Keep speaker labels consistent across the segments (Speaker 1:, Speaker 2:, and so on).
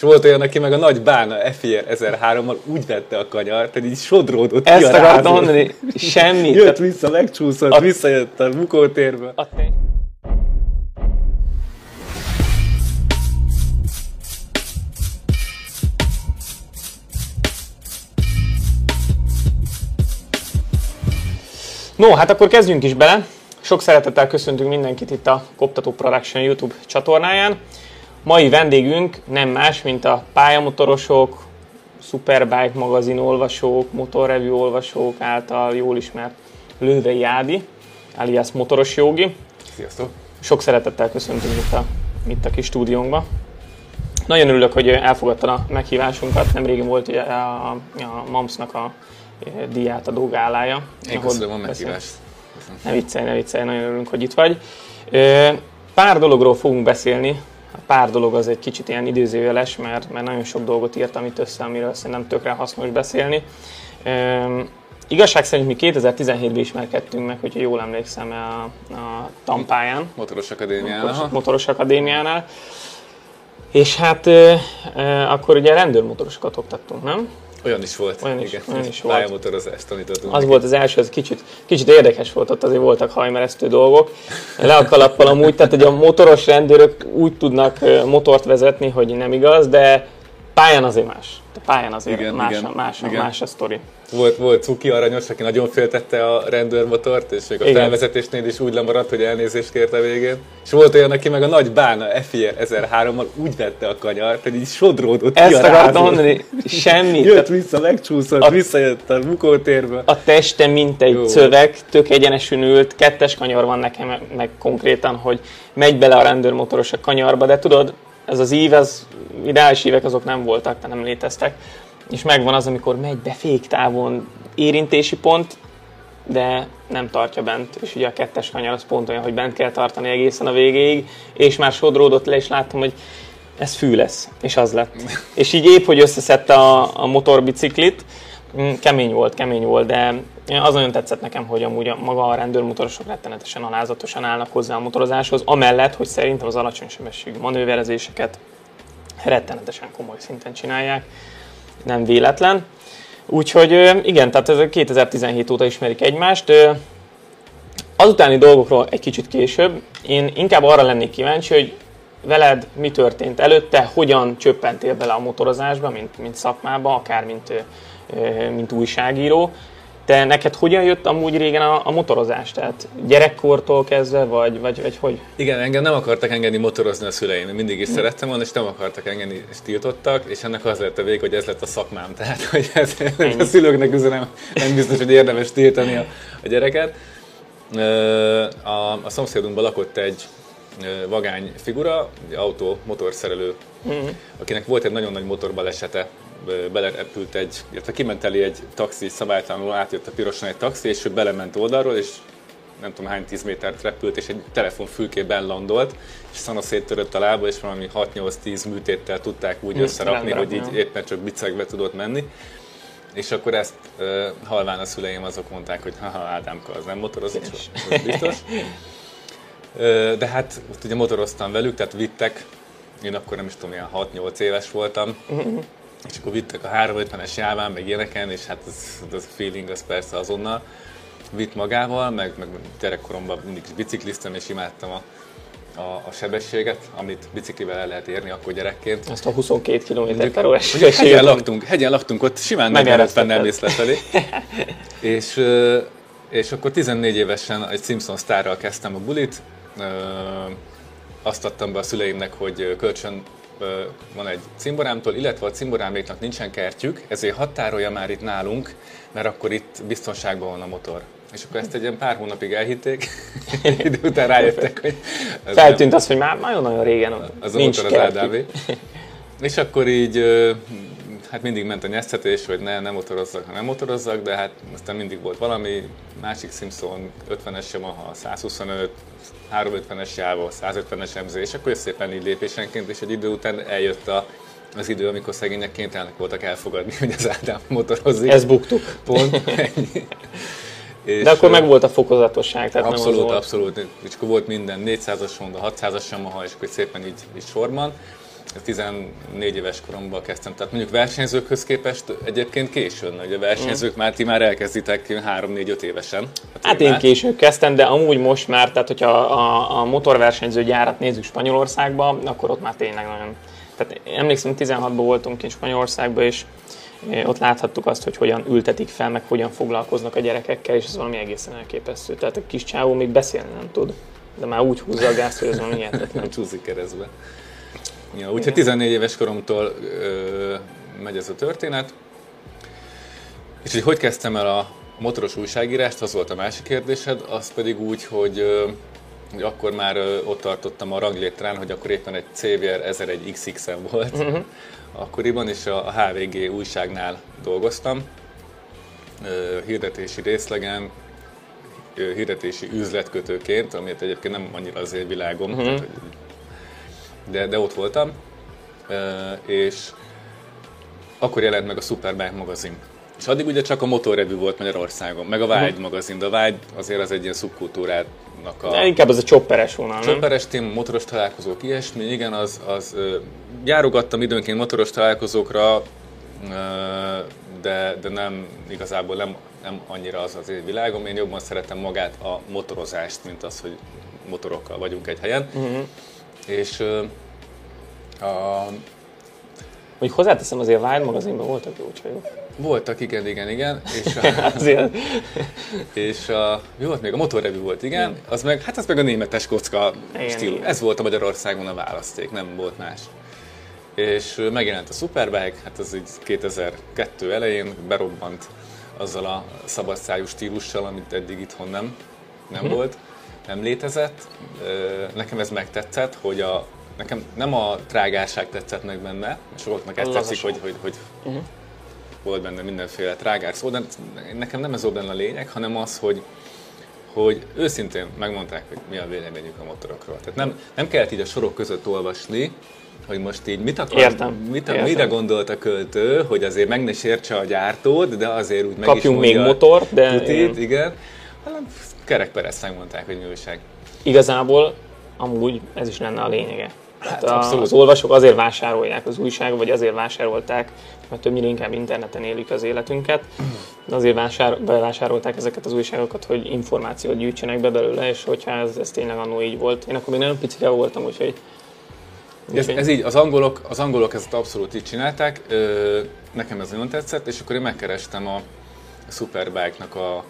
Speaker 1: És volt olyan, aki meg a nagy bána FIR 1003-mal úgy vette a kanyart, hogy így sodródott
Speaker 2: Ezt akartam mondani, semmit.
Speaker 1: Jött vissza, megcsúszott, a... visszajött a bukótérbe. A tény.
Speaker 2: No, hát akkor kezdjünk is bele. Sok szeretettel köszöntünk mindenkit itt a Koptató Production YouTube csatornáján. Mai vendégünk nem más, mint a pályamotorosok, Superbike magazin olvasók, motorreview olvasók által jól ismert Lővei Ádi, alias Motoros Jogi.
Speaker 1: Sziasztok!
Speaker 2: Sok szeretettel köszöntünk itt a, itt a kis stúdiónkba. Nagyon örülök, hogy elfogadta a meghívásunkat. Nemrégen volt ugye a, a MAMS-nak a díjátadó gálája.
Speaker 1: Én köszönöm a meghívást.
Speaker 2: Ne viccelj, ne viccelj, nagyon örülünk, hogy itt vagy. Pár dologról fogunk beszélni. A pár dolog az egy kicsit ilyen időzőjeles, mert, mert nagyon sok dolgot írtam itt össze, amiről szerintem tökre hasznos beszélni. Igazság szerint mi 2017-ben ismerkedtünk meg, hogyha jól emlékszem, a, a Tampáján.
Speaker 1: Motoros Akadémiánál.
Speaker 2: Motoros, Motoros Akadémiánál. És hát e, e, akkor ugye rendőrmotorosokat oktattunk, nem?
Speaker 1: Olyan is volt.
Speaker 2: Olyan is,
Speaker 1: igen.
Speaker 2: olyan is volt.
Speaker 1: Pályamotorozást tanítottunk.
Speaker 2: Az volt az első, az kicsit, kicsit érdekes volt, ott azért voltak hajmeresztő dolgok. Le a kalappal amúgy, tehát hogy a motoros rendőrök úgy tudnak motort vezetni, hogy nem igaz, de pályán azért más. A pályán azért igen, más, igen, más, igen. más a sztori.
Speaker 1: Volt, volt Cuki Aranyos, aki nagyon féltette a rendőrmotort, és még a Igen. felvezetésnél is úgy lemaradt, hogy elnézést kért a végén. És volt olyan, aki meg a nagy bána FIR 1003-mal úgy vette a kanyart, hogy így sodródott
Speaker 2: Ezt akartam mondani, semmit.
Speaker 1: Jött vissza, megcsúszott, a, visszajött a bukótérbe.
Speaker 2: A teste mint egy Jó. szöveg, tök egyenesen ült, kettes kanyar van nekem meg konkrétan, hogy megy bele a rendőrmotoros a kanyarba, de tudod, ez az ív, ez ideális ívek azok nem voltak, nem léteztek és megvan az, amikor megy be féktávon érintési pont, de nem tartja bent, és ugye a kettes kanyar az pont olyan, hogy bent kell tartani egészen a végéig, és már sodródott le, és láttam, hogy ez fű lesz, és az lett. és így épp, hogy összeszedte a, a motorbiciklit, mm, kemény volt, kemény volt, de az nagyon tetszett nekem, hogy amúgy a, maga a rendőrmotorosok rettenetesen alázatosan állnak hozzá a motorozáshoz, amellett, hogy szerintem az alacsony sebességű manőverezéseket rettenetesen komoly szinten csinálják nem véletlen. Úgyhogy igen, tehát ez 2017 óta ismerik egymást. Azutáni dolgokról egy kicsit később. Én inkább arra lennék kíváncsi, hogy veled mi történt előtte, hogyan csöppentél bele a motorozásba, mint, mint szakmába, akár mint, mint újságíró, te neked hogyan jött amúgy régen a, a motorozás? Tehát gyerekkortól kezdve, vagy, vagy, vagy hogy?
Speaker 1: Igen, engem nem akartak engedni motorozni a szüleim. Mindig is szerettem volna, és nem akartak engedni, és tiltottak, és ennek az lett a vég, hogy ez lett a szakmám. Tehát, hogy ez, a szülőknek üzenem, nem biztos, hogy érdemes tiltani a, a gyereket. A, a szomszédunkban lakott egy vagány figura, egy autó, motorszerelő, mm. akinek volt egy nagyon nagy motorbalesete, belerepült egy, illetve kiment elé egy taxi, szabálytalanul átjött a pirosan egy taxi, és ő belement oldalról, és nem tudom hány tíz métert repült, és egy telefonfülkében landolt, és szana széttörött a lába, és valami 6-8-10 műtéttel tudták úgy hm, összerakni, hogy így éppen csak bicegbe tudott menni. És akkor ezt uh, halván a szüleim azok mondták, hogy haha, Ádámka az nem motorozik, ez biztos. De hát ott ugye motoroztam velük, tehát vittek, én akkor nem is tudom, ilyen 6-8 éves voltam, hm, és akkor vittek a 350-es jáván, meg ilyeneken, és hát az, az a feeling az persze azonnal vitt magával, meg, meg gyerekkoromban mindig is bicikliztem, és imádtam a, a, a sebességet, amit biciklivel el lehet érni akkor gyerekként.
Speaker 2: Azt a 22 km órás
Speaker 1: sebességet. Hegyen laktunk, hegyen laktunk, ott simán 40 nem mész lefelé. és, és akkor 14 évesen egy Simpson sztárral kezdtem a bulit, azt adtam be a szüleimnek, hogy kölcsön van egy cimborámtól, illetve a cimboráméknak nincsen kertjük, ezért határolja már itt nálunk, mert akkor itt biztonságban van a motor. És akkor ezt egy ilyen pár hónapig elhitték, idő után rájöttek, hogy...
Speaker 2: Az Feltűnt nem, az, hogy már nagyon-nagyon régen
Speaker 1: az nincs az Ádávé. És akkor így hát mindig ment a nyesztetés, hogy ne, nem motorozzak, ha nem motorozzak, de hát aztán mindig volt valami, másik Simpson, 50-es Yamaha, 125, 350-es jával, 150-es MZ, és akkor szépen így lépésenként, és egy idő után eljött a, az idő, amikor szegények kénytelenek voltak elfogadni, hogy az Ádám motorozik.
Speaker 2: Ez buktuk.
Speaker 1: Pont, ennyi.
Speaker 2: És De akkor meg volt a fokozatosság,
Speaker 1: tehát abszolút, nem az volt. Abszolút, és akkor volt minden 400-as Honda, 600-as Yamaha, és akkor szépen így, így sorban. 14 éves koromban kezdtem. Tehát mondjuk versenyzőkhöz képest egyébként későn, hogy a versenyzők mm. már ti már elkezditek 3-4-5 évesen.
Speaker 2: Hát én később kezdtem, de amúgy most már, tehát hogyha a, a motorversenyző gyárat nézzük Spanyolországban, akkor ott már tényleg nagyon... Tehát emlékszem, 16-ban voltunk kint Spanyolországban, és ott láthattuk azt, hogy hogyan ültetik fel, meg hogyan foglalkoznak a gyerekekkel, és ez valami egészen elképesztő. Tehát a kis csávó még beszélni nem tud, de már úgy húzza a gázt, hogy ez valami hihetetlen.
Speaker 1: Csúszik keresztbe. Ja, úgyhogy 14 éves koromtól ö, megy ez a történet. És hogy hogy kezdtem el a motoros újságírást, az volt a másik kérdésed, az pedig úgy, hogy, ö, hogy akkor már ott tartottam a ranglétrán, hogy akkor éppen egy CVR 1001 XX-en volt uh-huh. akkoriban, és a, HVG újságnál dolgoztam, hirdetési részlegen, hirdetési üzletkötőként, amit egyébként nem annyira az én világom, uh-huh. tehát, de, de ott voltam, és akkor jelent meg a Superbike magazin. És addig ugye csak a motorrevű volt Magyarországon, meg a Vágy uh-huh. magazin, de a Vágy azért az egy ilyen szubkultúrának a...
Speaker 2: De inkább az a csopperes vonal,
Speaker 1: Csopperes tém, motoros találkozók, ilyesmi, igen, az, az járogattam időnként motoros találkozókra, de, de nem igazából nem, nem annyira az az én világom. Én jobban szeretem magát a motorozást, mint az, hogy motorokkal vagyunk egy helyen. Uh-huh. És a...
Speaker 2: Hogy hozzáteszem, azért a Wild magazinban voltak jó csajok.
Speaker 1: Voltak, igen, igen, igen. És a, azért. és a, mi volt még? A motorrevű volt, igen. Az meg, hát az meg a németes kocka stílus. Ez volt a Magyarországon a választék, nem volt más. És megjelent a Superbike, hát az így 2002 elején berobbant azzal a szabadszájú stílussal, amit eddig itthon nem, nem hmm. volt nem létezett. Nekem ez megtetszett, hogy a, nekem nem a trágárság tetszett meg benne, sokaknak ez tetszik, hogy, hogy, hogy uh-huh. volt benne mindenféle trágár szó, de nekem nem ez volt benne a lényeg, hanem az, hogy, hogy őszintén megmondták, hogy mi a véleményük a motorokról. Tehát nem, nem kellett így a sorok között olvasni, hogy most így mit akar,
Speaker 2: Értem.
Speaker 1: Mit,
Speaker 2: Értem.
Speaker 1: mire gondolt a költő, hogy azért meg ne sértse a gyártót, de azért úgy meg
Speaker 2: Kapjunk
Speaker 1: is
Speaker 2: még motort, de...
Speaker 1: Tutit, igen. Igen. Hanem kerekpereszt megmondták, hogy mi újság.
Speaker 2: Igazából amúgy ez is lenne a lényege. Hát, a, az olvasók azért vásárolják az újságot, vagy azért vásárolták, mert többnyire inkább interneten élik az életünket, azért vásár, bevásárolták ezeket az újságokat, hogy információt gyűjtsenek be belőle, és hogyha ez, ez tényleg annó így volt. Én akkor még nagyon picike voltam, úgyhogy...
Speaker 1: Ez, ez így, az angolok, az angolok ezt abszolút így csinálták, nekem ez nagyon tetszett, és akkor én megkerestem a Superbike-nak a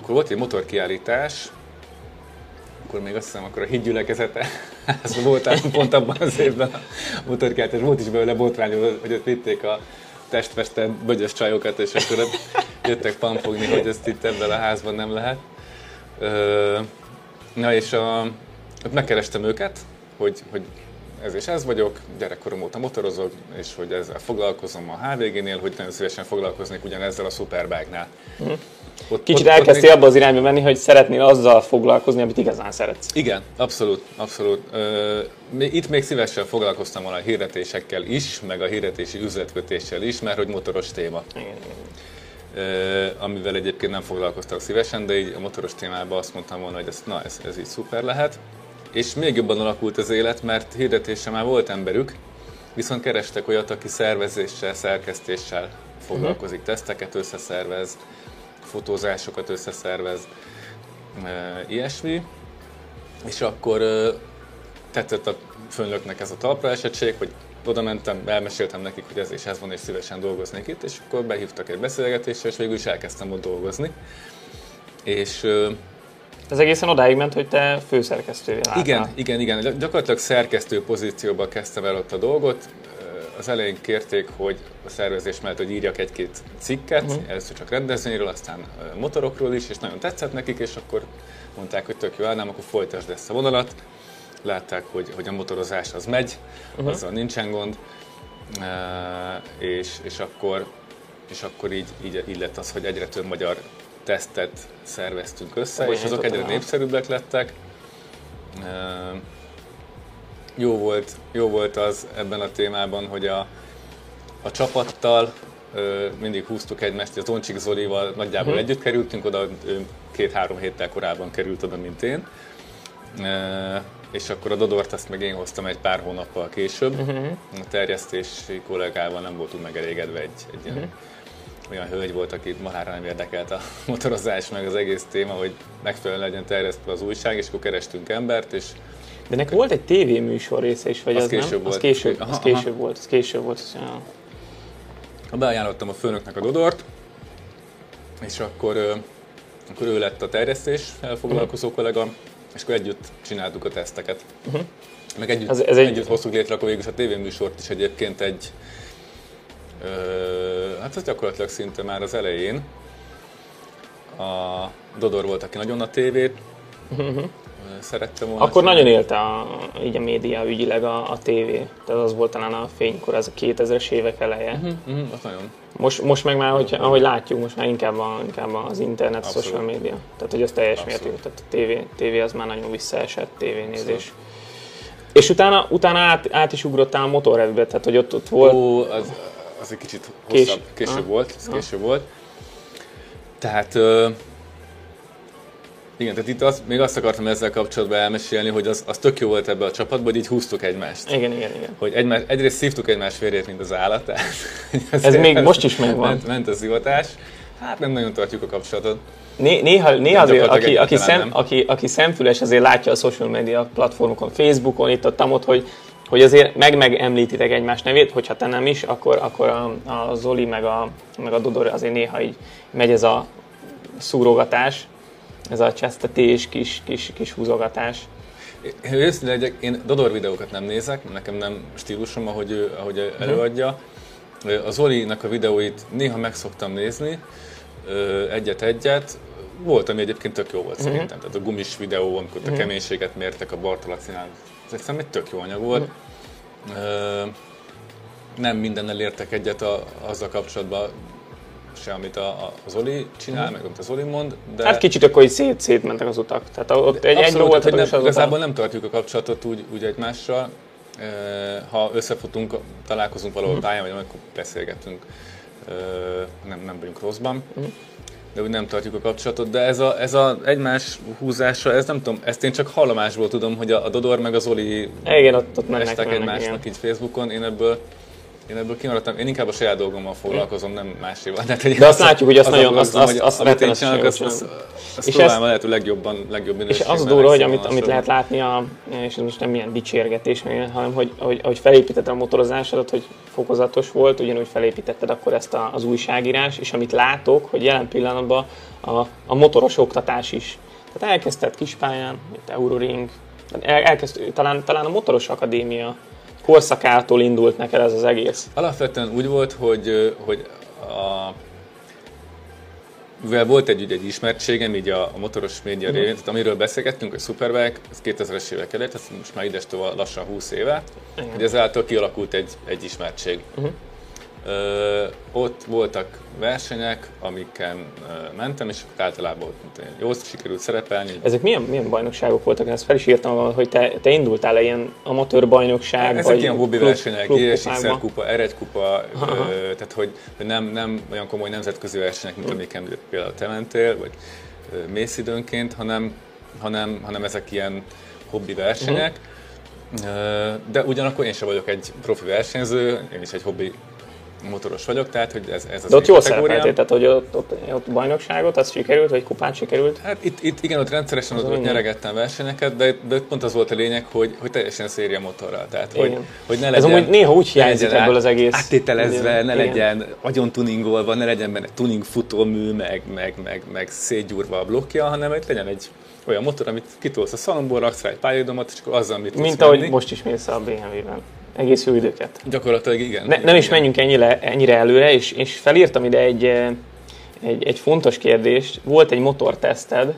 Speaker 1: akkor volt egy motorkiállítás, akkor még azt hiszem, akkor a hídgyülekezete, ez volt pont abban az évben a motorkiállítás, volt is belőle botrány, hogy ott vitték a testfestett bögyös csajokat, és akkor jöttek pampogni, hogy ezt itt ebben a házban nem lehet. Na és a, ott megkerestem őket, hogy, hogy ez és ez vagyok, gyerekkorom óta motorozok, és hogy ezzel foglalkozom a HVG-nél, hogy nagyon szívesen foglalkoznék ugyanezzel a Superbike-nál. Mm.
Speaker 2: Ott, Kicsit elkezdtél abba az irányba menni, hogy szeretnél azzal foglalkozni, amit igazán szeretsz.
Speaker 1: Igen, abszolút, abszolút. Itt még szívesen foglalkoztam volna a hirdetésekkel is, meg a hirdetési üzletkötéssel is, mert hogy motoros téma. Igen. amivel egyébként nem foglalkoztak szívesen, de így a motoros témában azt mondtam volna, hogy ez, na, ez, ez így szuper lehet. És még jobban alakult az élet, mert hirdetése már volt emberük, viszont kerestek olyat, aki szervezéssel, szerkesztéssel foglalkozik, uh-huh. teszteket összeszervez, fotózásokat összeszervez, ilyesmi. És akkor tetszett a főnöknek ez a talpra esettség, hogy oda mentem, elmeséltem nekik, hogy ez és ez van, és szívesen dolgoznék itt, és akkor behívtak egy beszélgetésre, és végül is elkezdtem ott dolgozni. És
Speaker 2: ez egészen odáig ment, hogy te főszerkesztővé
Speaker 1: látnál. Igen, igen, igen. Gyakorlatilag szerkesztő pozícióba kezdtem el ott a dolgot az elején kérték, hogy a szervezés mellett, hogy írjak egy-két cikket, uh-huh. először csak rendezvényről, aztán motorokról is, és nagyon tetszett nekik, és akkor mondták, hogy tök jó állnám, akkor folytasd ezt a vonalat. Látták, hogy, hogy a motorozás az megy, uh-huh. azzal nincsen gond, és, és, akkor, és akkor így, így, így lett az, hogy egyre több magyar tesztet szerveztünk össze, Olyan és azok egyre népszerűbbek lettek jó volt, jó volt az ebben a témában, hogy a, a csapattal mindig húztuk egymást, az Oncsik Zolival nagyjából uh-huh. együtt kerültünk oda, ő két-három héttel korábban került oda, mint én. és akkor a Dodort azt meg én hoztam egy pár hónappal később. Uh-huh. A terjesztési kollégával nem voltunk megelégedve, egy, egy uh-huh. ilyen, olyan hölgy volt, aki mahára nem érdekelt a motorozás, meg az egész téma, hogy megfelelően legyen terjesztve az újság, és akkor kerestünk embert, és
Speaker 2: de nek volt egy tévéműsor része is, vagy az, az később nem? Volt. Az később, aha, az később aha. volt, az később volt. Ja.
Speaker 1: Beajánlottam a főnöknek a Dodort, és akkor, akkor ő lett a terjesztés elfoglalkozó uh-huh. kollega, és akkor együtt csináltuk a teszteket. Uh-huh. Meg együtt, ez, ez együtt egy... hoztuk létre akkor végül a tévéműsort is egyébként egy, hát ez gyakorlatilag szinte már az elején. A Dodor volt, aki nagyon a tévét uh-huh szerettem volna.
Speaker 2: Akkor nagyon élte a, így a média ügyileg a, a tévé. Tehát az volt talán a fénykor, ez a 2000-es évek eleje. Uh-huh,
Speaker 1: uh-huh, az nagyon.
Speaker 2: Most, most meg már, hogy, ahogy látjuk, most már inkább, a, inkább az internet, a social media. Tehát, hogy az teljes mértékű. Tehát a tévé, tévé az már nagyon visszaesett, tévénézés. Abszolút. És utána, utána át, át is ugrottál a motorrevbe, tehát hogy ott, ott volt...
Speaker 1: Ó, az, az egy kicsit hosszabb, Kés... később ah. volt, ez ah. később volt. Tehát igen, tehát itt az, még azt akartam ezzel kapcsolatban elmesélni, hogy az, az tök jó volt ebbe a csapatban, hogy így húztuk egymást.
Speaker 2: Igen, igen, igen.
Speaker 1: Hogy egymás, egyrészt szívtuk egymás férjét, mint az állat. Tehát,
Speaker 2: ez még most is megvan.
Speaker 1: Ment, ment a szivatás. Hát nem nagyon tartjuk a kapcsolatot.
Speaker 2: Né, néha, néha azért, aki, aki, szem, aki, aki szemfüles, azért látja a social media platformokon, Facebookon, itt ott, ott hogy, hogy azért meg megemlítitek egymás nevét, hogyha te nem is, akkor, akkor a, a Zoli meg a, meg a Dodor azért néha így megy ez a szúrogatás, ez a csesztetés, kis, kis, kis húzogatás.
Speaker 1: Én őszintén legyek, én Dodor videókat nem nézek, nekem nem stílusom, ahogy, ő, ahogy mhm. előadja. A Zolinak a videóit néha meg szoktam nézni, egyet-egyet. Volt, ami egyébként tök jó volt uh-huh. szerintem. Tehát a gumis videó, amikor a keménységet mértek a Bartolacinál, ez egyszerűen egy tök jó anyag volt. Uh-huh. Nem mindennel értek egyet a, azzal kapcsolatban, se, amit a, a Zoli csinál, mm. meg amit a Zoli mond.
Speaker 2: De... Hát kicsit akkor így szét, szétmentek az utak. Tehát ott egy, egy volt,
Speaker 1: hogy nem, igazából nem tartjuk a kapcsolatot úgy, úgy egymással. Ha összefutunk, találkozunk valahol mm. pályán, vagy amikor beszélgetünk, nem, nem vagyunk rosszban. Mm de úgy nem tartjuk a kapcsolatot, de ez a, ez a egymás húzása, ez nem tudom, ezt én csak hallomásból tudom, hogy a, a Dodor meg az Oli
Speaker 2: igen, ott, ott mennek,
Speaker 1: mennek, egymásnak igen. így Facebookon, én ebből én ebből kimaradtam, én inkább a saját dolgommal foglalkozom, nem máséval.
Speaker 2: De, hogy De azt látjuk, hogy azt nagyon, azt, azt, azt
Speaker 1: amit én csinálok, azt, azt, azt és próbálom a lehető legjobban, legjobb
Speaker 2: És az durva, hogy amit, amit lehet látni, a, és ez most nem ilyen dicsérgetés, hanem hogy, hogy, hogy felépítetted a motorozásodat, hogy fokozatos volt, ugyanúgy felépítetted akkor ezt a, az újságírás, és amit látok, hogy jelen pillanatban a, a motoros oktatás is. Tehát elkezdted kispályán, mint Euroring, el, elkezd, talán, talán a motoros akadémia korszakától indult neked ez az egész?
Speaker 1: Alapvetően úgy volt, hogy, hogy a, mivel volt egy, egy ismertségem így a, a motoros média révén, tehát amiről beszélgettünk, a Superbike, ez 2000-es évek előtt, ez most már idestől lassan 20 éve, Igen. hogy ezáltal kialakult egy, egy ismertség. Uh-huh. Ö, ott voltak versenyek, amiken ö, mentem, és általában ott jól sikerült szerepelni.
Speaker 2: Ezek milyen, milyen bajnokságok voltak? Ezt fel is írtam, hogy te, te indultál ilyen amatőr bajnokság?
Speaker 1: Ezek vagy ilyen hobbi klub, versenyek, GSX kupa, R1 kupa, ö, tehát hogy, hogy nem, nem olyan komoly nemzetközi versenyek, mint amiken például te mentél, vagy ö, mész időnként, hanem, hanem, hanem ezek ilyen hobbi versenyek. Uh-huh. De ugyanakkor én sem vagyok egy profi versenyző, én is egy hobbi motoros vagyok, tehát hogy ez, ez az
Speaker 2: De ott jól szerepeltél, tehát hogy ott, ott, ott, bajnokságot, az sikerült, vagy kupát sikerült?
Speaker 1: Hát itt, itt igen, ott rendszeresen ott, ott nyeregettem versenyeket, de, de pont az volt a lényeg, hogy, hogy teljesen széria motorral. Tehát, hogy, hogy ne legyen,
Speaker 2: ez amúgy néha úgy hiányzik ebből az egész.
Speaker 1: Áttételezve, ne igen. legyen agyon tuningolva, ne legyen benne tuning futómű, meg, meg, meg, meg szétgyúrva a blokkja, hanem hogy legyen egy olyan motor, amit kitolsz a szalomból, raksz rá egy pályadomat, és akkor azzal, amit
Speaker 2: Mint ahogy menni. most is mész a BMW-ben egész jó időket.
Speaker 1: Gyakorlatilag igen.
Speaker 2: Ne, nem is menjünk ennyire, ennyire előre, és, és felírtam ide egy, eh, egy, egy fontos kérdést. Volt egy motorteszted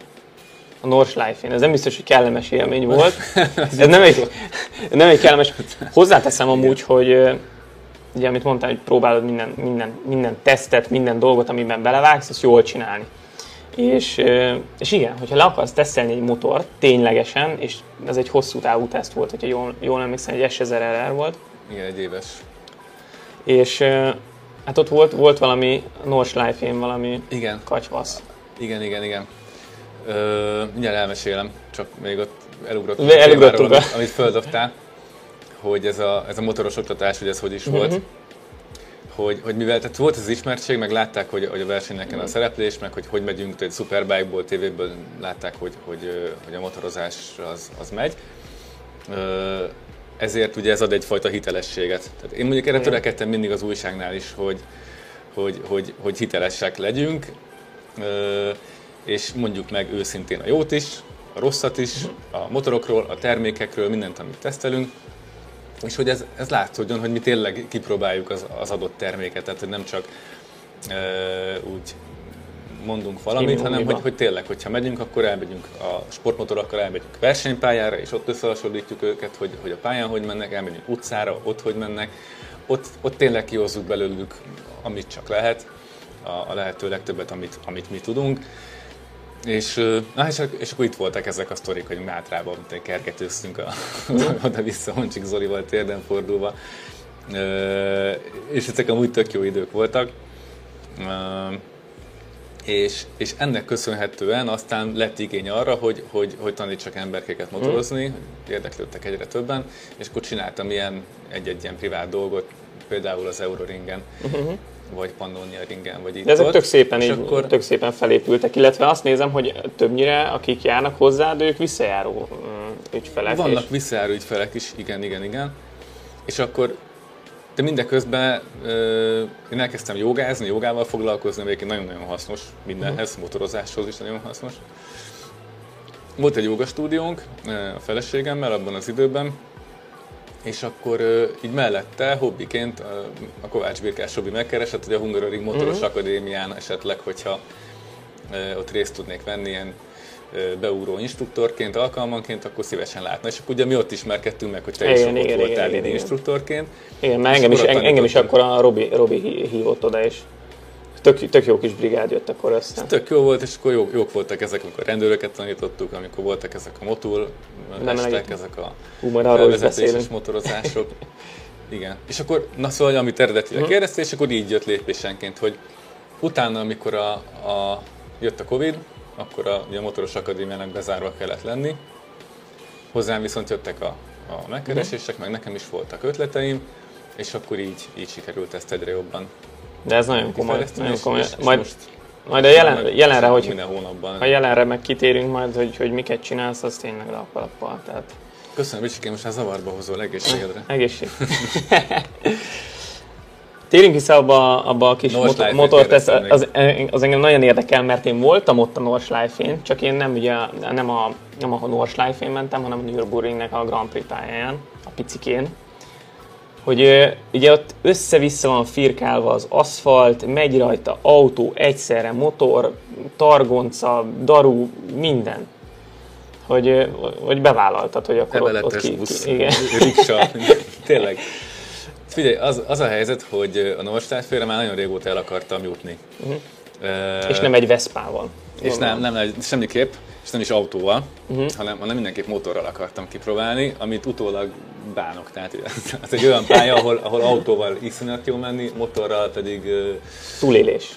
Speaker 2: a Nordschleife-én. Ez nem biztos, hogy kellemes élmény volt. Ez nem egy, nem egy kellemes. Hozzáteszem amúgy, hogy eh, ugye, amit mondtam, hogy próbálod minden, minden, minden tesztet, minden dolgot, amiben belevágsz, azt jól csinálni. És, és igen, hogyha le akarsz tesztelni egy motort ténylegesen, és ez egy hosszú távú teszt volt, hogyha jól, jól emlékszem, egy S1000RR volt.
Speaker 1: Igen, egy éves.
Speaker 2: És hát ott volt, volt valami Nordschleife-én valami
Speaker 1: igen.
Speaker 2: kacsvasz.
Speaker 1: Igen, igen, igen. Ö, mindjárt elmesélem, csak még ott elugrottunk,
Speaker 2: Elugrottunk
Speaker 1: amit, amit földobtál, hogy ez a, ez a motoros oktatás, hogy ez hogy is volt.
Speaker 2: Mhm.
Speaker 1: Hogy, hogy mivel tehát volt az ismertség, meg látták, hogy, hogy a versenyeken a szereplés, meg hogy hogy megyünk, tehát Superbike-ból, tévéből látták, hogy, hogy, hogy a motorozás az, az megy. Ezért ugye ez ad egyfajta hitelességet. Tehát én mondjuk erre törekedtem mindig az újságnál is, hogy, hogy, hogy, hogy hitelesek legyünk, és mondjuk meg őszintén a jót is, a rosszat is, a motorokról, a termékekről, mindent, amit tesztelünk, és hogy ez, ez látszódjon, hogy mi tényleg kipróbáljuk az, az adott terméket, tehát hogy nem csak ö, úgy mondunk valamit, hanem hogy, hogy tényleg, hogyha megyünk, akkor elmegyünk a sportmotorokkal, elmegyünk versenypályára, és ott összehasonlítjuk őket, hogy, hogy a pályán hogy mennek, elmegyünk utcára, ott hogy mennek, ott, ott tényleg kihozzuk belőlük, amit csak lehet, a, a lehető legtöbbet, amit, amit mi tudunk. És, na, és, és akkor itt voltak ezek a sztorik, hogy Mátrában kergetőztünk a, oda-vissza Honcsik Zolival térden fordulva. Ö, és ezek amúgy tök jó idők voltak. Ö, és, és ennek köszönhetően aztán lett igény arra, hogy, hogy, hogy tanítsak emberkéket motorozni, hogy érdeklődtek egyre többen, és akkor csináltam ilyen egy-egy ilyen privát dolgot, például az Euroringen, vagy Pannonia ringen, vagy itt
Speaker 2: De ezek
Speaker 1: ott.
Speaker 2: tök szépen, így,
Speaker 1: akkor
Speaker 2: tök szépen felépültek, illetve azt nézem, hogy többnyire akik járnak hozzád, ők visszajáró mm, ügyfelek.
Speaker 1: vannak
Speaker 2: és-
Speaker 1: visszajáró ügyfelek is, igen, igen, igen. És akkor de mindeközben ö, én elkezdtem jogázni, jogával foglalkozni, ami nagyon-nagyon hasznos mindenhez, motorozáshoz is nagyon hasznos. Volt egy jogastúdiónk a feleségemmel abban az időben, és akkor így mellette hobbiként a Kovács Birkás Robi megkeresett, hogy a Hungaroring Motoros Akadémián esetleg, hogyha ott részt tudnék venni ilyen beúró instruktorként, alkalmanként, akkor szívesen látna. És akkor ugye mi ott ismerkedtünk meg, hogy te is
Speaker 2: Igen,
Speaker 1: ott
Speaker 2: igen,
Speaker 1: voltál
Speaker 2: igen, igen.
Speaker 1: instruktorként.
Speaker 2: Igen, mert engem is, engem is akkor a Robi, Robi hí- hívott oda, és tök, tök jó kis brigád jött akkor össze.
Speaker 1: Tök jó volt, és akkor jók, jók voltak ezek, amikor rendőröket tanítottuk, amikor voltak ezek a
Speaker 2: Nem
Speaker 1: estek, ezek a
Speaker 2: Hú, majd arról is
Speaker 1: motorozások. Igen. És akkor, na szóval, amit eredetileg
Speaker 2: Mhm.
Speaker 1: kérdeztél, és akkor így jött lépésenként, hogy utána, amikor a, a, jött a Covid, akkor a, a motoros akadémiának bezárva kellett lenni. Hozzám viszont jöttek a, a megkeresések, meg nekem is voltak ötleteim, és akkor így, így sikerült ezt egyre jobban
Speaker 2: De ez nagyon komoly. Nagyon komoly.
Speaker 1: és- és
Speaker 2: Majd,
Speaker 1: most
Speaker 2: majd a jelen,
Speaker 1: meg-
Speaker 2: jelenre, hogy
Speaker 1: minden hónapban.
Speaker 2: ha jelenre meg kitérünk majd, hogy, hogy miket csinálsz, az tényleg lappalappal. Tehát
Speaker 1: Köszönöm, Bicsikém, most már zavarba hozol egészségedre.
Speaker 2: egészség. Térjünk vissza abba, abba a kis
Speaker 1: North
Speaker 2: motor,
Speaker 1: kérdeztem
Speaker 2: az, az engem nagyon érdekel, mert én voltam ott a Nordschleife-én, csak én nem, ugye, nem a, nem a Nordschleife-én mentem, hanem a Nürburgringnek a Grand Prix pályáján, a picikén. Hogy ugye ott össze-vissza van firkálva az aszfalt, megy rajta autó, egyszerre motor, targonca, daru, minden. Hogy, hogy bevállaltad, hogy akkor ott, ott
Speaker 1: Emeletes
Speaker 2: ki,
Speaker 1: busz,
Speaker 2: ki, igen.
Speaker 1: riksa, tényleg. Figyelj, az, az a helyzet, hogy a Nordstadtfélre már nagyon régóta el akartam jutni. Uh-huh.
Speaker 2: Mhm. És nem egy Veszpával.
Speaker 1: és nem, nem, nem, semmiképp, és nem is autóval, uh-huh. hanem, hanem mindenképp motorral akartam kipróbálni, amit utólag bánok. Tehát az, egy olyan pálya, ahol, ahol autóval iszonyat jó menni, motorral pedig
Speaker 2: Túlélés.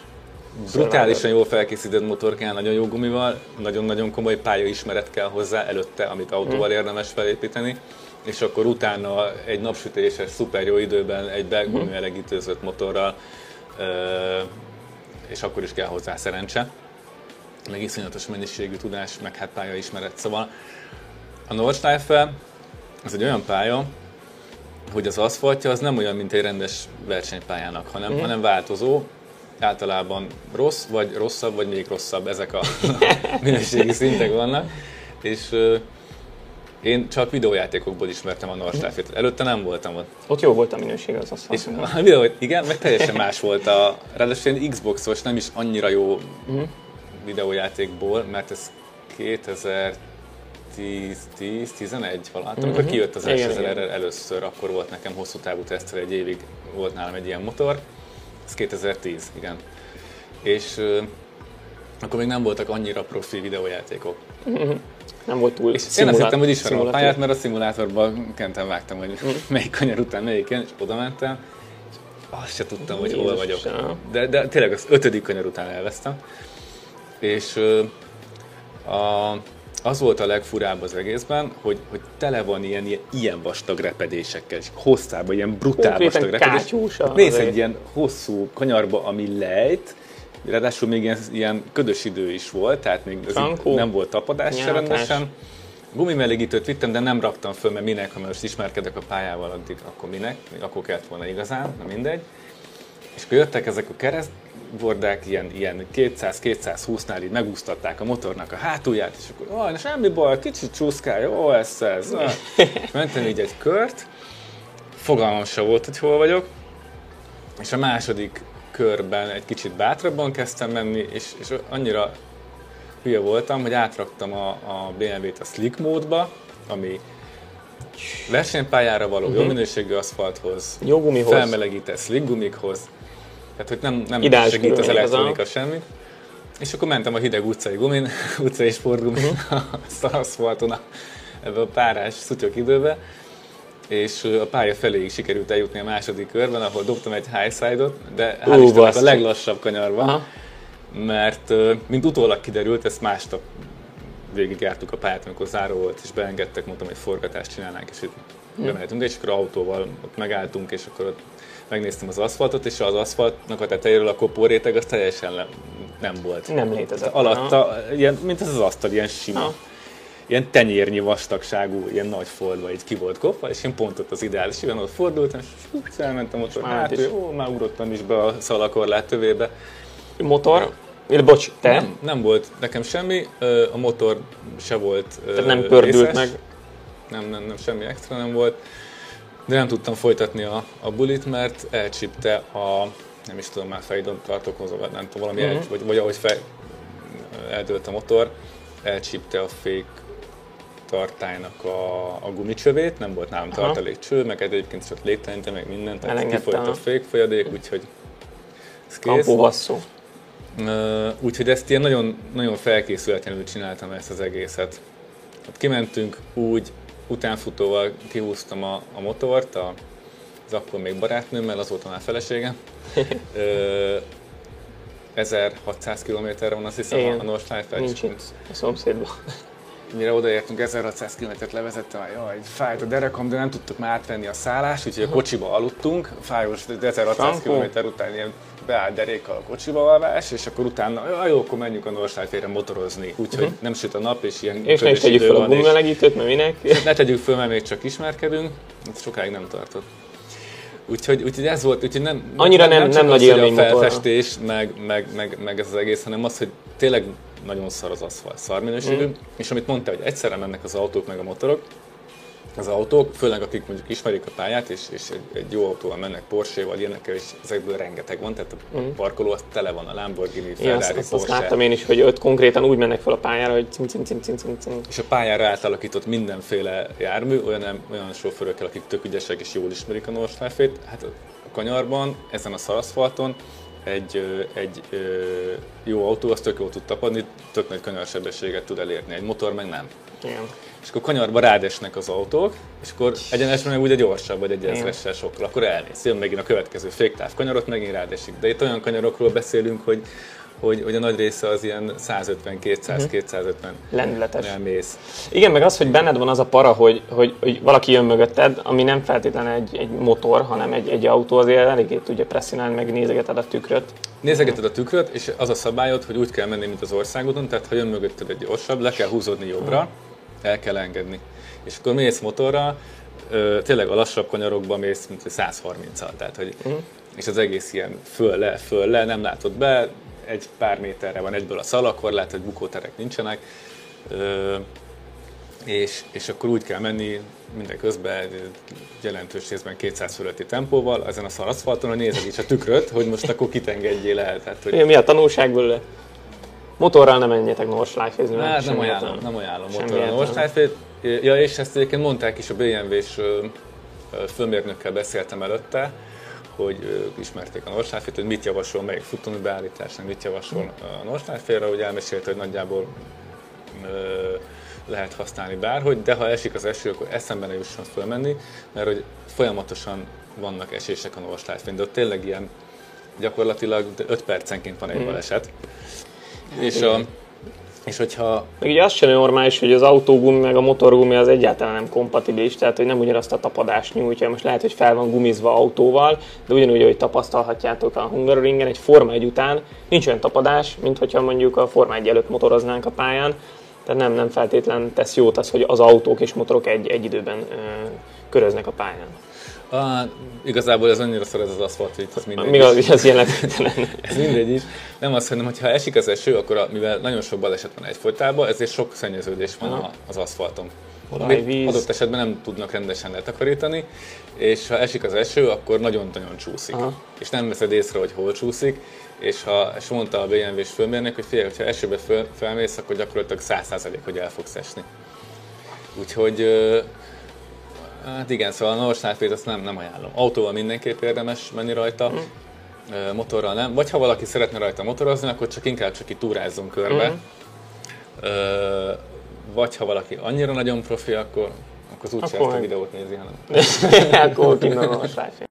Speaker 1: brutálisan jól felkészített motor kell, nagyon jó gumival, nagyon-nagyon komoly pályaismeret kell hozzá előtte, amit autóval érdemes felépíteni, és akkor utána egy napsütéses, szuper jó időben egy begumi elegítőzött motorral, és akkor is kell hozzá szerencse, meg iszonyatos mennyiségű tudás, meg hát pályaismeret. Szóval a Nordschleife az egy olyan pálya, hogy az aszfaltja az nem olyan, mint egy rendes versenypályának, hanem, hanem változó, általában rossz, vagy rosszabb, vagy még rosszabb, ezek a minőségi szintek vannak. És ö, én csak videójátékokból ismertem a Nordschleife-t. Előtte nem voltam ott.
Speaker 2: Ott jó volt a minőség az
Speaker 1: És
Speaker 2: aszfalt.
Speaker 1: a videó, igen, meg teljesen más volt a, ráadásul ilyen Xboxos, nem is annyira jó videójátékból, mert ez 2010, 10, 11 valahogy, amikor kijött az első
Speaker 2: igen.
Speaker 1: Először, akkor volt nekem hosszú távú tesztre, egy évig volt nálam egy ilyen motor. Ez 2010, igen. És ö, akkor még nem voltak annyira profi videójátékok.
Speaker 2: Nem volt túl
Speaker 1: És én azt hittem, hogy ismerem a pályát, mert a szimulátorban kentem vágtam, hogy melyik kanyar után melyiken, és oda mentem, és azt se tudtam, hogy hol
Speaker 2: Jézus
Speaker 1: vagyok.
Speaker 2: Istenem.
Speaker 1: De, de tényleg az ötödik kanyar után elvesztem. És a, az volt a legfurább az egészben, hogy, hogy tele van ilyen, ilyen, ilyen vastag repedésekkel, és hosszában ilyen brutál
Speaker 2: Konkrétan
Speaker 1: vastag repedés.
Speaker 2: azért.
Speaker 1: egy ilyen hosszú kanyarba, ami lejt, ráadásul még ilyen, ilyen ködös idő is volt, tehát még
Speaker 2: Frankó.
Speaker 1: nem volt tapadás se rendesen. Gumimelegítőt vittem, de nem raktam föl, mert minek, ha most ismerkedek a pályával, addig akkor minek, akkor kellett volna igazán, na mindegy. És akkor jöttek ezek a keresztbordák, ilyen, ilyen 200-220-nál így megúsztatták a motornak a hátulját, és akkor, oh, semmi baj, kicsit csúszkál, jó ez, ez. Mentem így egy kört, fogalmam se volt, hogy hol vagyok, és a második körben egy kicsit bátrabban kezdtem menni, és, és annyira hülye voltam, hogy átraktam a, a BMW-t a slick módba, ami versenypályára való, jó minőségű aszfalthoz,
Speaker 2: Jó gumihoz.
Speaker 1: felmelegített slick gumikhoz, tehát hogy nem, nem
Speaker 2: Ideális
Speaker 1: segít az
Speaker 2: az
Speaker 1: elektronika semmit. És akkor mentem a hideg utcai gumin, utcai sportgumin, uh-huh. a aszfalton, ebbe a párás szutyok időbe, és a pálya feléig sikerült eljutni a második körben, ahol dobtam egy highside-ot, de hál'
Speaker 2: Ú,
Speaker 1: Istennek a leglassabb kanyarban,
Speaker 2: Aha.
Speaker 1: mert mint utólag kiderült, ezt másnap végigjártuk a pályát, amikor záró volt, és beengedtek, mondtam, hogy forgatást csinálnánk, és itt bemehetünk, és akkor autóval ott megálltunk, és akkor ott megnéztem az aszfaltot, és az aszfaltnak a tetejéről a kopóréteg az teljesen le, nem volt.
Speaker 2: Nem létezett.
Speaker 1: Alatta, ilyen, mint az az asztal, ilyen sima.
Speaker 2: Aha.
Speaker 1: Ilyen tenyérnyi vastagságú, ilyen nagy foldva így ki volt kopva, és én pont ott az ideális, igen, ott fordultam, és hú, elmentem ott, hát,
Speaker 2: is.
Speaker 1: ó, már ugrottam is be a szalakorlát tövébe.
Speaker 2: Motor, Illetve, bocs, te?
Speaker 1: Nem, nem volt nekem semmi, a motor se volt
Speaker 2: Tehát nem pördült
Speaker 1: részes.
Speaker 2: meg.
Speaker 1: Nem, nem, nem, semmi extra nem volt. De nem tudtam folytatni a, a bulit, mert elcsípte a, nem is tudom, már fejidon tartok hozzá, vagy nem tudom, valami,
Speaker 2: Mhm.
Speaker 1: uh-huh. vagy, vagy ahogy fej, eldőlt a motor, elcsípte a fék tartálynak a, a gumicsövét, nem volt nálam
Speaker 2: Aha.
Speaker 1: tartalékcső, meg egyébként csak légtelenítem, meg mindent, tehát kifolyt a fékfolyadék, úgyhogy ez kész. Ö, Úgyhogy ezt ilyen nagyon, nagyon felkészületlenül csináltam ezt az egészet. Hát kimentünk úgy, utánfutóval kihúztam a, a motort, a, az akkor még barátnőmmel, az volt már felesége. Ö, 1600 km van azt hiszem
Speaker 2: Igen.
Speaker 1: a Nordschleife,
Speaker 2: Nincs itt a szomszédban.
Speaker 1: Mire odaértünk, 1600 km-t levezettem, jaj, fájt a derekam, de nem tudtuk már átvenni a szállást, úgyhogy a kocsiba aludtunk, fájós 1600
Speaker 2: Frankó.
Speaker 1: km után ilyen beállt derékkal a kocsiba alvás, és akkor utána, jaj, jó, akkor menjünk a Nordschleife-re motorozni, úgyhogy nem süt a nap, és ilyen
Speaker 2: És ne tegyük fel a gumimelegítőt, mert minek?
Speaker 1: ne tegyük föl, mert még csak ismerkedünk, ez sokáig nem tartott. Úgyhogy, úgyhogy ez volt, úgyhogy nem,
Speaker 2: Annyira nem-
Speaker 1: csak
Speaker 2: nem
Speaker 1: az,
Speaker 2: nagy élmény
Speaker 1: a felfestés, meg, meg, meg, meg, ez az egész, hanem az, hogy tényleg nagyon szar az aszfalt, szar minőségű,
Speaker 2: Mm.
Speaker 1: és amit mondta, hogy egyszerre mennek az autók meg a motorok, az autók, főleg akik mondjuk ismerik a pályát, és, és egy, egy jó autóval mennek, Porsche-val, ilyenekkel, és ezekből rengeteg van, tehát a parkoló az tele van, a Lamborghini,
Speaker 2: Mm. Azt,
Speaker 1: Ferrari,
Speaker 2: azt, azt
Speaker 1: Porsche.
Speaker 2: láttam én is, hogy ott konkrétan úgy mennek fel a pályára, hogy cim, cim, cim, cim, cim, cim.
Speaker 1: És a pályára átalakított mindenféle jármű, olyan, olyan sofőrökkel, akik tök ügyesek és jól ismerik a Nordschleife-t, hát a kanyarban, ezen a szaraszfalton egy, egy jó autó, az tök jól tud tapadni, tök nagy kanyarsebességet tud elérni, egy motor meg nem.
Speaker 2: Igen.
Speaker 1: És akkor kanyarba rádesnek az autók, és akkor egyenesben meg ugye gyorsabb, vagy egy ezressel sokkal, akkor elmész. Jön megint a következő féktáv kanyarot, megint rádesik. De itt olyan kanyarokról beszélünk, hogy, hogy, hogy a nagy része az ilyen 150-200-250
Speaker 2: Lendületes.
Speaker 1: elmész.
Speaker 2: Igen, meg az, hogy benned van az a para, hogy, hogy, hogy valaki jön mögötted, ami nem feltétlenül egy, egy motor, hanem egy, egy autó, azért eléggé tudja presszionálni, meg nézegeted a tükröt.
Speaker 1: Nézegeted a tükröt, és az a szabályod, hogy úgy kell menni, mint az országodon, tehát ha jön mögötted egy gyorsabb, le kell húzódni jobbra, el kell engedni. És akkor mész motorral, ö, tényleg a lassabb kanyarokban mész, mint hogy 130-al, tehát hogy, és az egész ilyen föl-le, föl-le, nem látod be, egy pár méterre van egyből a szalakorlát, hogy bukóterek nincsenek, ö, és, és akkor úgy kell menni mindeközben jelentős részben 200 fölötti tempóval, ezen a szaraszfalton, hogy nézed is a tükröt, hogy most akkor kit engedjél el. Tehát, hogy
Speaker 2: mi a tanulság belőle? Motorral nem menjetek Nordschleife-ezni.
Speaker 1: Hát nem ajánlom, nem ajánlom
Speaker 2: Semmi
Speaker 1: motorra a
Speaker 2: értelme.
Speaker 1: Nordschleife-t. Ja, és ezt egyébként mondták is, a BMW-s főmérnökkel beszéltem előtte, hogy ők ismerték a Nordschleife-t, hogy mit javasol, melyik futómű beállításnak, mit javasol a Nordschleife-re, hogy elmesélte, hogy nagyjából ö, lehet használni bárhogy, de ha esik az eső, akkor eszembe ne jusson fölmenni, mert hogy folyamatosan vannak esések a Nordschleife-n, de ott tényleg ilyen gyakorlatilag 5 percenként van egy baleset. És a, És hogyha...
Speaker 2: Meg ugye az sem normális, hogy az autógumi meg a motorgumi az egyáltalán nem kompatibilis, tehát hogy nem ugyanazt a tapadást nyújtja. Most lehet, hogy fel van gumizva autóval, de ugyanúgy, hogy tapasztalhatjátok a Hungaroringen, egy Forma 1 után nincs olyan tapadás, mint hogyha mondjuk a Forma 1 előtt motoroznánk a pályán. Tehát nem, nem feltétlen tesz jót az, hogy az autók és motorok egy, egy időben ö, köröznek a pályán.
Speaker 1: Ah, igazából ez annyira szar ez az aszfalt, hogy ez mindegy.
Speaker 2: Még az, az jelentéktelen.
Speaker 1: ez mindegy is. Nem azt hanem, hogy ha esik az eső, akkor a, mivel nagyon sok baleset van egyfolytában, ezért sok szennyeződés van Aha. az aszfalton. Adott esetben nem tudnak rendesen letakarítani, és ha esik az eső, akkor nagyon-nagyon csúszik. Aha. És nem veszed észre, hogy hol csúszik, és ha, és mondta a BMW-s főmérnök, hogy figyelj, ha esőbe föl, felmész, akkor gyakorlatilag 100% hogy el fogsz esni. Úgyhogy Hát igen, szóval a North azt nem, nem ajánlom. Autóval mindenképp érdemes menni rajta, mm. motorral nem. Vagy ha valaki szeretne rajta motorozni, akkor csak inkább csak itt túrázzon körbe. Mm. Vagy ha valaki annyira nagyon profi, akkor, akkor az úgy akkor a videót nézi, hanem...
Speaker 2: akkor kint a